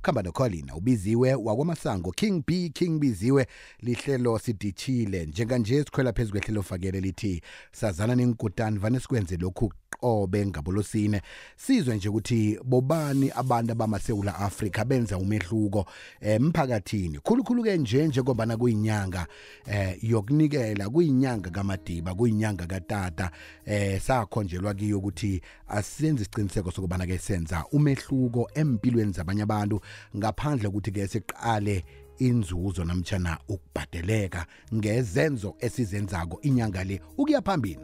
ukuhamba nocolina ubiziwe wakwamasango king b king biziwe lihlelo sidishile njenganje sikhwela phezu kwehlelo fakele lithi sazana nenkutani vane sikwenze lokhu qobe ngabolosine. Sizwe nje ukuthi bobani abantu abamasewula afrika benza umehluko emphakathini? Khulukhulu ke nje njengobana kuyinyanga eh yokunikela kuyinyanga kamadiba kuyinyanga katata eh sakhonjelwa kiyo ukuthi asenze isiqiniseko sokubana ke senza umehluko empilweni zabanye abantu ngaphandle ukuthi ke siqale inzuzo namtjana ukubhadeleka ngezenzo esizenzako inyanga le. Ukuya phambili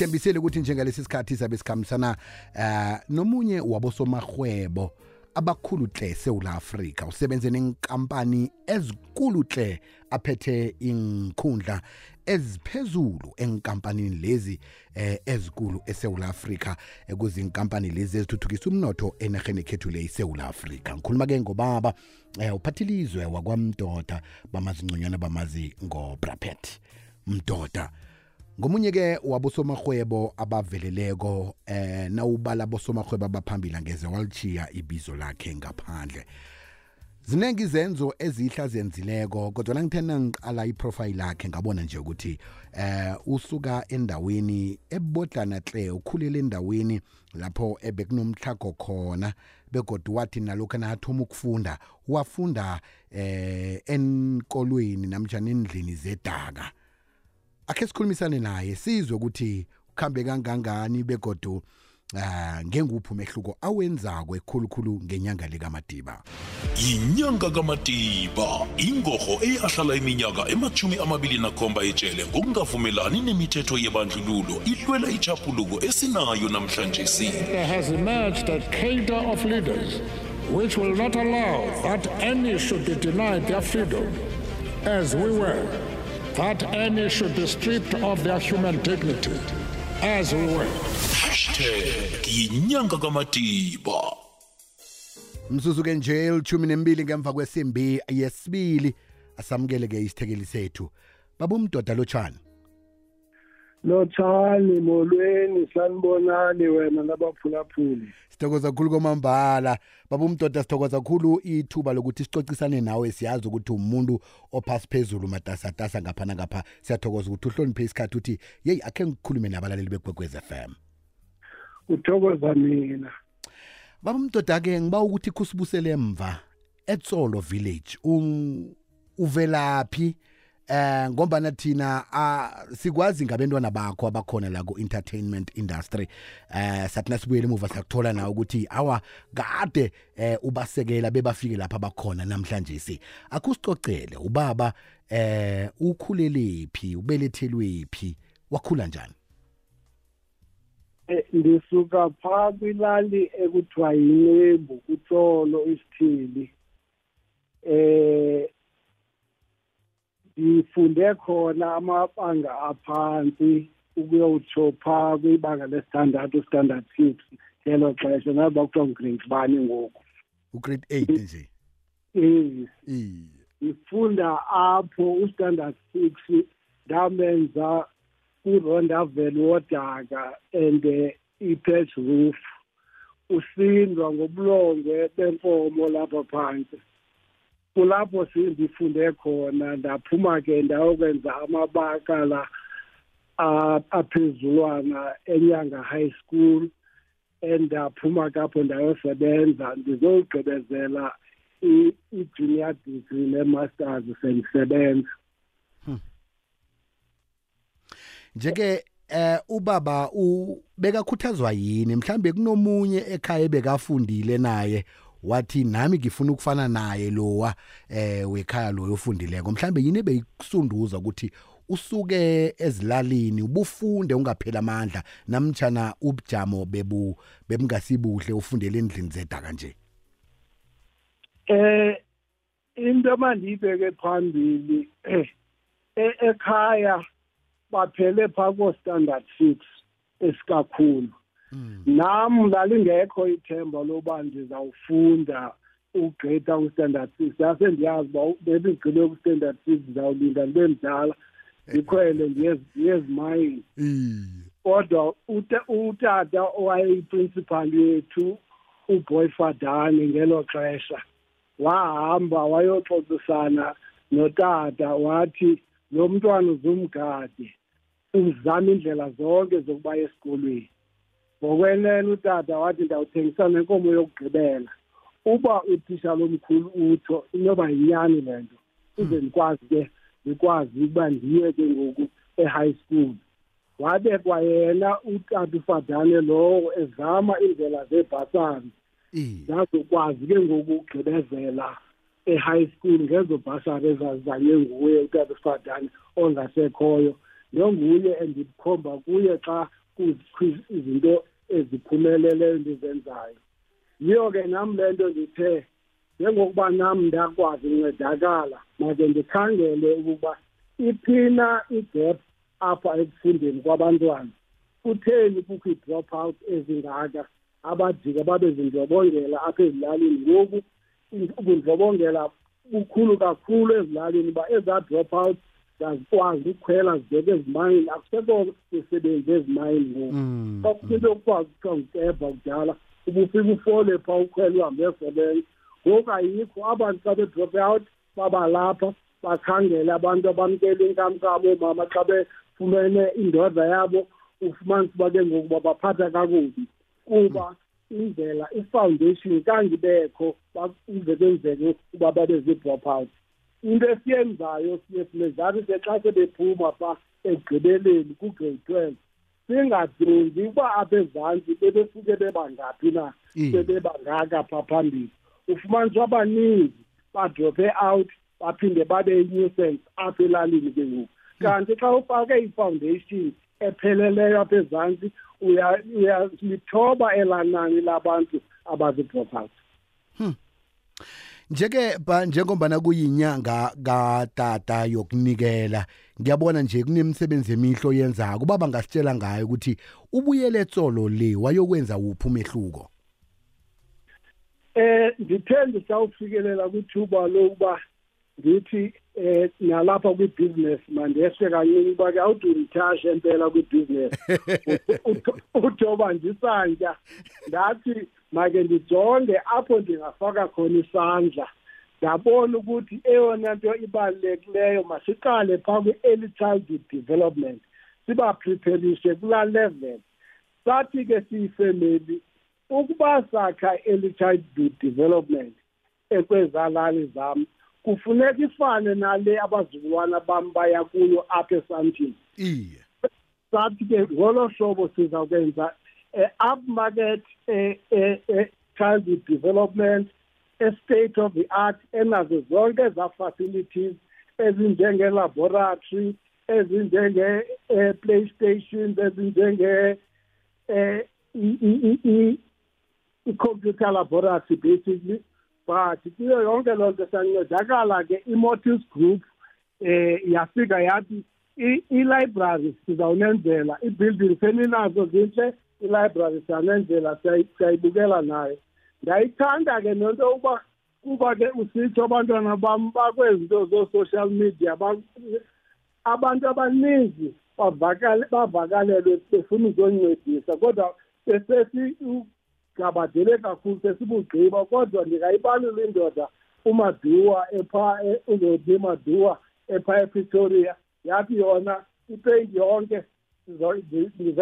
sithembisile ukuthi njengalesi sikhathi sabe sikhambisana uh, nomunye wabosomarhwebo abakhulu hle sewula afrika usebenze nenkampani ezikulu hle aphethe inkhundla eziphezulu enkampanini lezi eh, ezikulu esewula afrika. Ekuzinkampani lezi ezithuthukisa umnotho enarheni ekhethu le isewula afrika. Ngikhuluma ke ngobaba eh, uphathilizwe wakwamdoda bamazi ngconywana bamazi ngobrapet mdoda ngomunye ke wabosomarhwebo abaveleleko eh nawubala bosomarhwebo abaphambili angeze walichiya ibizo lakhe ngaphandle. Ziningi izenzo ezihla zenzileko kodwa ngithena ngiqala iprofile lakhe ngabona nje ukuthi eh usuka endaweni ebodlana hle ukhulele endaweni lapho ebekunomhlago khona begodwa wathi nalokho nathoma ukufunda wafunda eh enkolweni namjani endlini zedaka. Akhe sikhulumisane naye sizwe ukuthi ukhambe kangangani begodu uh ngenguphi umehluko awenzako ekhulukhulu ngenyanga likamadiba? Yinyanga kamadiba ingorho eyahlala iminyaka emachumi amabili nakhomba etshele ngokungavumelani nemithetho yebandlululo ihlwela ichapuluko esinayo namhlanje si. There has emerged a cadre of leaders which will not allow that any should be denied their freedom as we were, that any should be stripped of their human dignity. As we were. hashtag yinyanga kamadiba mzuzu ke nje elithumi nembili ngemva kwesimbi yesibili asamukele-ke isithekeli sethu. Baba umdoda lotshani lothani molweni sanibonani wena nabaphulaphuli sithokoza kakhulu kwamambala. Baba umdoda sithokoza kakhulu ithuba lokuthi sicocisane nawe siyazi ukuthi umuntu ophasi phezulu matasatasa ngapha nangapha. Siyathokoza ukuthi uhloniphe isikhathi uthi yeyi akhe ngikhulume nabalaleli begwegwez FM uthokoza mina. Baba umdoda-ke ngiba ukuthi kusibusele emva etsolo village. Uvelaphi? Eh ngoba thina uh, sikwazi ngabantwana bakho abakhona la ku-entertainment industry. Eh sathi nasibuyele emuva sakuthola nawe ukuthi awa kade eh ubasekela bebafike lapha bakhona namhlanje si. Akusicocele ubaba eh ukhulelephi ubelethelwephi wakhula njani? Eh, ngisuka pha kwilali ekuthiwa yinembu kutsolo isithili. Eh ngifunde khona amabanga aphansi ukuyowutsho pha kwibanga lesithandathu standard six ngelo xesha. Naba kuthiwa ngrade bani ngoku? Ugrade 8 nje? Ngifunda apho ustandard six ndamenza urondavel wodaka and i-patch roof. Usindwa ngobulongwe benkomo lapha phansi. Kulapho sindifunde khona ndaphuma ke ndayokwenza amabaka la a- aphezulwana enyanga high school endaphuma kapho ndayosebenza ndizowugqibezela i- i-junior degree ne-masters sendisebenza njeke eh ubaba ubekakhuthazwa yini? Mhlambe kunomunye ekhaya ebekafundile naye wathi nami ngifuna ukufana naye lowa eh wekhaya lo yofundileko mhlambe yini beyikusunduza ukuthi usuke ezilalini ubufunde ungaphela amandla namtjana ubujamo bebu bebungasibuhle ufundele endlini zedaka nje? Eh into mandiyibeke phambili eh e- ekhaya baphele pha ko-standard six esikakhulu. Nam lalingekho ithemba loba ndizawufunda ugrade ku-standard six. Yase ndiyazi uba bebi ndigqibe ku-standard six ndizawulinda ndibe mdala ndikhwele ndiye- ndiye ezimayini iye kodwa uta- utata owayeyiprincipal yethu uboyfadane ngelo xesha wahamba wayoxoxisana notata wathi lo mntwana uzumgade uzama indlela zonke zokuba esikolweni. Ngokwenene utata wathi ndawuthengisa nenkomo yokugqibela. Uba uthisha lomkhulu utho inoba yinyani le nto uze ndikwazi ke ndikwazi ukuba ndiye ke ngoku e-high school. Wabekwa yena utata ufadane lowo ezama indlela zebhasari zazokwazi ke ngoku ukugqibezela e-high school ngezo bhasari ezazizanywe nguye utata ufadane ongasekhoyo. Nonguye endikhomba kuye xa izinto eziphumeleleyo endizenzayo yiyo ke nam le nto ndithe njengokuba nam ndakwazi uncedakala make ndikhangele ukuba iphina igap apha ekufundeni kwabantwana. Kutheni kukho ii-drop out ezingaka abajika babe zindlobongela apha ezilalini? Ngoku ubundlobongela bukhulu kakhulu ezilalini uba ezaa drop out zazikwazi ukukhwela zibeke ezimayini akusekho misebenzi ezimayini ngoku. Mm. kwakukho into yokukwazi kuthiwa ngukebha kudala ubufika ufole phaa ukhwela uhambe esebenza ngoku ayikho abantu xa bedrop out babalapha bakhangele abantu abamkela inkamnkam oomama xa befumene indoda yabo ufumanisa uba ke ngoku babaphatha kakubi. Kuba indlela ifoundation kangibekho uze kwenzeke uba babe zii-drop out. Into esiyenzayo siye sinezathi ke xa sebephuma phaa ekugqibeleni kugrade twelve. Singajongi uba apha ezantsi bebesuke bebangaphi na bebebangaka phaa phambili. Ufumanisa abaninzi badrophe out baphinde babe yi-nuisance apha elalini ke ngoku. Kanti xa ufake ifoundation epheleleyo apha ezantsi uya- uyalithoba elaa nani labantu abazi-drop out. Njeke ba njengombana kuyinyanga katata yokunikela ngiyabona nje kunemisebenzi emihlo yenzako ubaba ngasitshela ngayo ukuthi ubuyele tsolo le wayokwenza wuphi umehluko? Eh ndithe ndisawufikelela kwithuba lokuba ndithi eh nalapha kwi-business mandeswe kancinci uba ke awudunithashe empela kwi-business. Uthoba ndisantya ndathi make ndijonge apho ndingafaka khona isandla. Ndabona ukuthi eyona nto ibalulekileyo masiqale phaa kwi-early childhood development. Sibapreparishe kulaa level. Sathi ke siyifemeli ukuba sakha early childhood development ekwezalali zam kufuneka ifane nale abazukulwana bam baya kuyo apha esantini iye. Sathi ke ngolo hlobo sizawukwenza upmarket childhood development e-state of the art enazo zonke ezaa facilities ezinjengelaboratory ezinjenge-playstations ezinjenge eh i-computer laboratory basically. But kuyo yonke loo nto siyancedakala ke i-motis group eh yafika yathi i-library sizawunenzela i-building seninazo zintle i-library siyanenzela siyayibukela nayo. Ndayithanda ke nento yokuba kuba ke usitsho abantwana bam bakwezi nto zoo-social media abantu abaninzi bavakalelwe befuna uzoncedisa kodwa besesigabadele kakhulu sesibugqiba kodwa ndingayibalula indoda umaduwa epha uzodi maduwa epha epretoria. Yathi yona ipeyinti yonke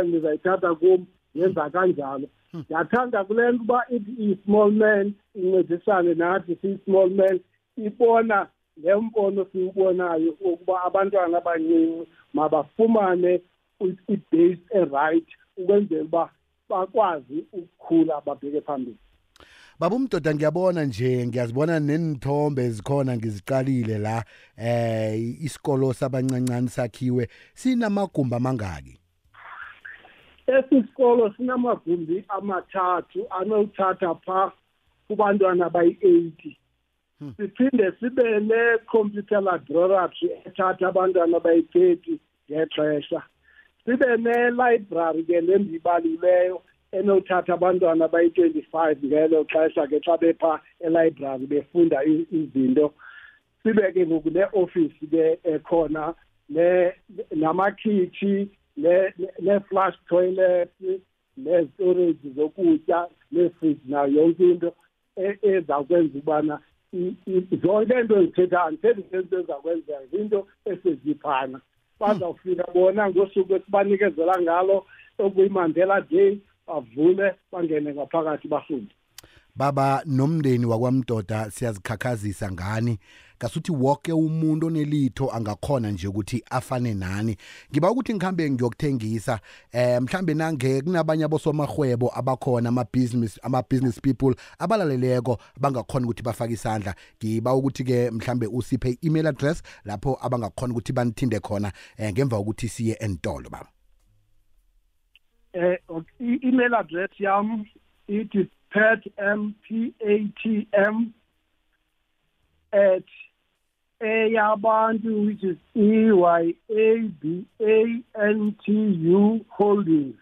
ndizayithatha kum yenza kanjalo. Ndiyathanda kule nto uba ithi i-small man incedisane nathi siyi-small man ibona le mbono siwubonayo ukuba abantwana abancinci mabafumane i-base erayithi ukwenzela uba bakwazi ukukhula babheke phambili. Baba umdoda ngiyabona nje ngiyazibona nenithombe ezikhona ngiziqalile la eh isikolo sabancancane sakhiwe sinamagumbi amangaki? Esi sikolo sinamagumbi amathathu anothatha phaa kubantwana abayi-eighty siphinde sibe ne-computer laboratory ethatha abantwana abayi-thirty ngexesha. Sibe ne-library ke le ndiyibalileyo enothatha abantwana abayi-twenty-five ngelo xesha ke xa bepha elibrary befunda izinto. Sibe ke ngoku ne-ofisi ke ekhona namakhitshi ne-flush toilet ne-storage zokutya ne-fridge nayo yonke into e- ezakwenza ukubana i- i- zonke into ezithethayo andithethi ngento ezakwenzeka zinto eseziphana bazawufika bona ngosuku esibanikezela ngalo okuyimandela day bavule bangene ngaphakathi bafunde. Baba nomndeni wakwamdoda siyazikhakhazisa ngani? Ngasuthi wonke umuntu onelitho angakhona nje ukuthi afane nani. Ngiba ukuthi ngikhambe ngiyokuthengisa eh mhlambe nange kunabanye abosomahwebo abakhona ama business ama business people abalaleleko bangakhona ukuthi bafake isandla. Ngiba ukuthi ke mhlambe usiphe email address lapho abangakhona ukuthi banithinde khona eh, ngemva kokuthi siye entolo baba. Eh okay, i-email address yam ithi patm p a t m at eyabantu which is e y a b a n t u holdings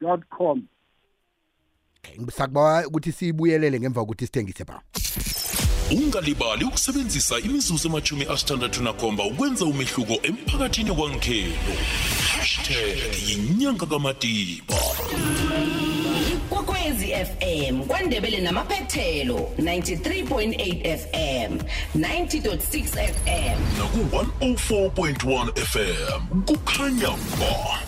dot com. Okay, sakuba ukuthi siyibuyelele ngemva kokuthi sithengise baba ungalibali ukusebenzisa imizuzu emachumi asithandathu nakhomba ukwenza umehluko emphakathini wangekhenu hashtag yinyanga kamadiba. Kokwezi FM kwandebele namaphethelo 93.8 FM 90.6 FM naku-104.1 fm kukhanya ba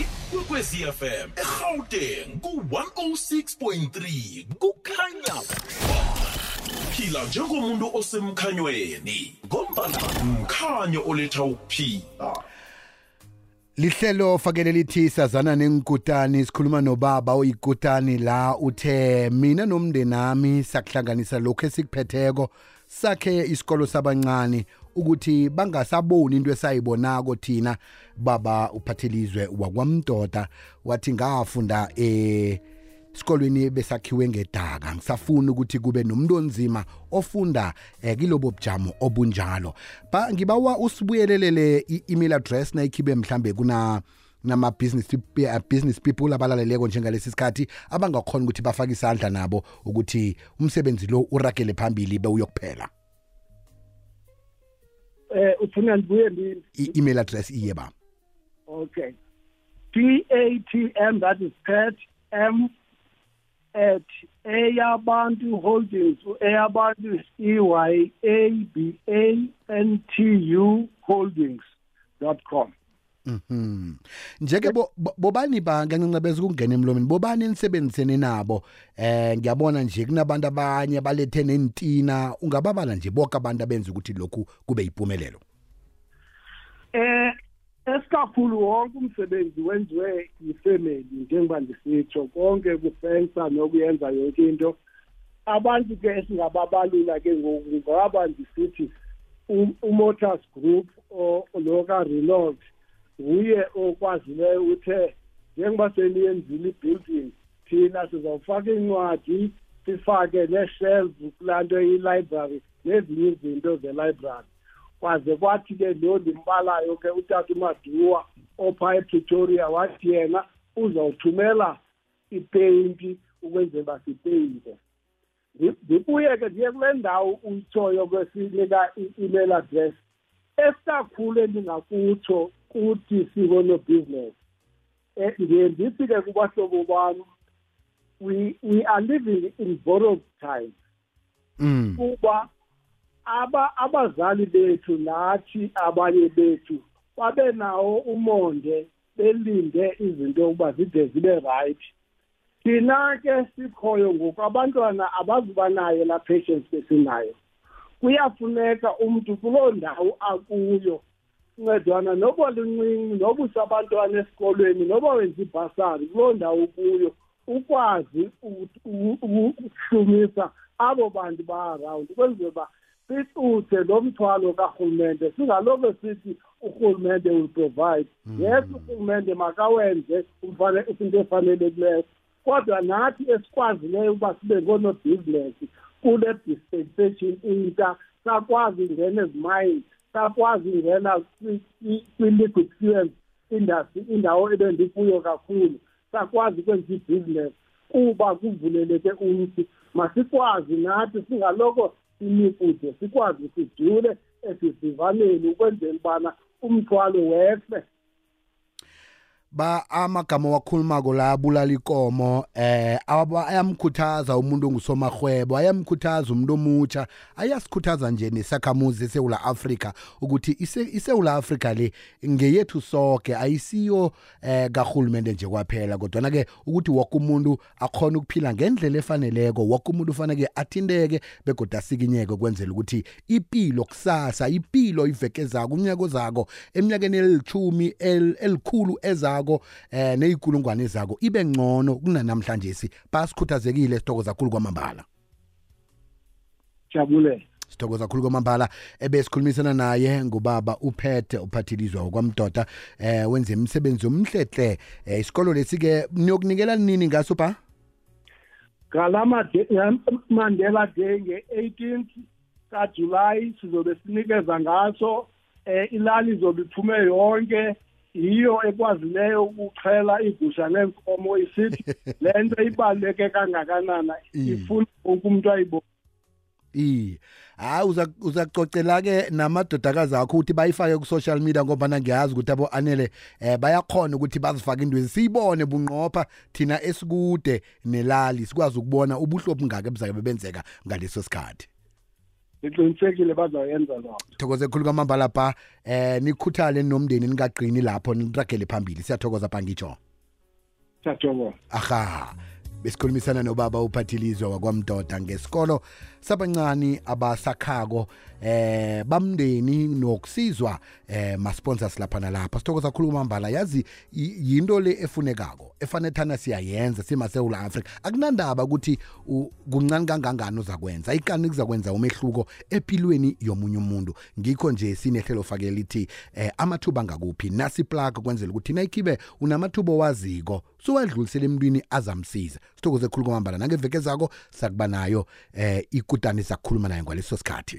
ikwekwezi fm egauteng ku-106.3 kukhanya ba phila njengomuntu osemkhanyweni ngombana mkhanyo oletha ukuphila. Lihlelo fakele lithi sazana nenkutani sikhuluma nobaba oyikutani la uthe mina nomndeni nami sakuhlanganisa lokho esikuphetheko sakhe isikolo sabancane ukuthi bangasaboni into esayibonako thina baba uphathelizwe wakwamdoda wathi ngafunda eh sikolweni besakhiwe ngedaka ngisafuna ukuthi kube nomuntu onzima ofunda eh, kilobo bujamo obunjalo. Ba ngibawa usibuyelelele i-email address nayikhibe mhlambe kuna nama business uh, business people abalaleleko njengalesi sikhathi abangakhona ukuthi bafake isandla nabo ukuthi umsebenzi lo uragele phambili bewuyokuphela. Eh ufuna ndibuye ndi i-email address iye ba. Okay. P a t m that is pat m at eyabantu holdings eyabantu is e y a b a n t u holdings dot com Mhm. Njeke bo- bo- bobani ba ngancancebeza ukungena emlomeni bobani enisebenzisene nabo eh ngiyabona nje kunabantu abanye balethe nentina ungababala nje bonke abantu abenza ukuthi lokhu kube yimpumelelo. eh esikakhulu wonke umsebenzi wenziwe yifamily njengoba ndisitsho. Konke kufensa nokuyenza yonke into. Abantu ke esingababalula ke ngoku ngaba ndisithi umotors group o- loka renault nguye okwazileyo uthe njengoba seniyenzile i-building thina sizawufaka incwadi sifake nee-shelves kulaa nto iyi-library nezinye izinto ze-library. Kwaze kwathi ke lo ndimbalayo ke utata umaduwa opha epretoria wathi yena uzawuthumela ipeyinti ukwenzela uba sipeyinte Ndi- ndibuye ke ndiye kule ndawo uyitshoyo kwesinika i-email address. Esikakhulu endingakutsho kuthi sikonobhizinesi um ndiye ndithi ke kubahlobo bam we, we are living in borrowed times. Mm. kuba aba abazali bethu nathi abanye bethu babe nawo umonde belinde izinto ukuba zide zibe right. Thina ke sikhoyo ngoku abantwana abazuba nayo laa patience besinayo. Kuyafuneka umntu kuloo ndawo akuyo ncedwana noba luncinci noba usabantwana esikolweni noba wenza ibhasari kuloo ndawo ukuyo ukwazi u- u- u- ukuhlumisa abo bantu ba-around ukwenzela uba sicuthe lo mthwalo karhulumente singaloko sithi urhulumente will provide. Yes urhulumente makawenze umfane- into efanelekileyo kodwa nathi esikwazileyo ukuba sibe ngoonobhizinesi kule dispensation intsha sakwazi ungena ezimayini sakwazi kwi- kwi-liquid fuels industry indawo ebendikuyo kakhulu sakwazi ukwenza ibhizinesi kuba kuvuleleke umthi masikwazi nathi singaloko simi kude sikwazi sijule esisivaneni ukwenzela ubana umthwalo wehle. Ba amagama wakhulumako la abulala ikomo eh aba- ayamkhuthaza umuntu ongusomahwebo ayamkhuthaza umuntu omutsha ayasikhuthaza nje nesakhamuzi eSouth Africa ukuthi ise- iSouth Africa le ngeyethu sonke ayisiyo eh kahulumende nje kwaphela. Kodwa na ke ukuthi wonke umuntu akhona ukuphila ngendlela efaneleko wonke umuntu ufanele athinteke begoda asikinyeke kwenzela ukuthi impilo kusasa impilo ivekezako unyaka zako eminyakeni elithumi el- elikhulu ezako eh nezikulungwane ezako ibe ngcono kunanamhlanje si? Basikhuthazekile sithokoza kakhulu kwamambala. Jabule sithokoza kakhulu kwamambala ebesikhulumisana naye ngubaba uphethe uphathelizwa kwamdoda eh wenze imisebenzi omhlehle eh, isikolo lesi ke niyokunikela nini ngaso ba ngalama Mandela Day nge-18th kaJuly sizobe sinikeza ngaso eh ilali izobe iphume yonke yiyo ekwazileyo ukuchela igusha lenkomo isithi lento ibaluleke kangakanana ifuna wonke umuntu ayibone i hayi uza uzacocela ke namadodakazi akho ukuthi bayifake ku social media ngoba nangiyazi ukuthi abo anele eh bayakhona ukuthi bazifake indwezi siyibone bunqopha thina esikude nelali sikwazi ukubona ubuhlophi ngake buzake benzeka ngaleso sikhathi. Ngiqinisekile bazayenza lokho. Thokoze khulu kwamambala pa eh nikhuthale nomndeni nikaqini lapho niragele phambili. Siyathokoza pa ngitsho. Siyathokoza. Aha. Besikhulumisana nobaba uphathilizwa wakwamdoda ngesikolo. Sabancane abasakhako eh bamndeni nokusizwa eh ma sponsors lapha nalapha sithokoza kakhulu kwamambala yazi y- yinto le efunekako efanele thana siyayenza simasewula Africa akunandaba ukuthi u- kuncane kangangani uzakwenza? Ikani kuzakwenza umehluko empilweni yomunye umuntu? Ngikho nje sinehlelo fakela lithi eh amathuba ngakuphi nasi plug kwenzela ukuthi nayikhibe unamathuba owaziko suwadlulisela emntwini azamsiza. Sithokoze khulu kwamambala nangeveke zako sakuba nayo eh ikutani sakukhuluma naye ngaleso sikhathi.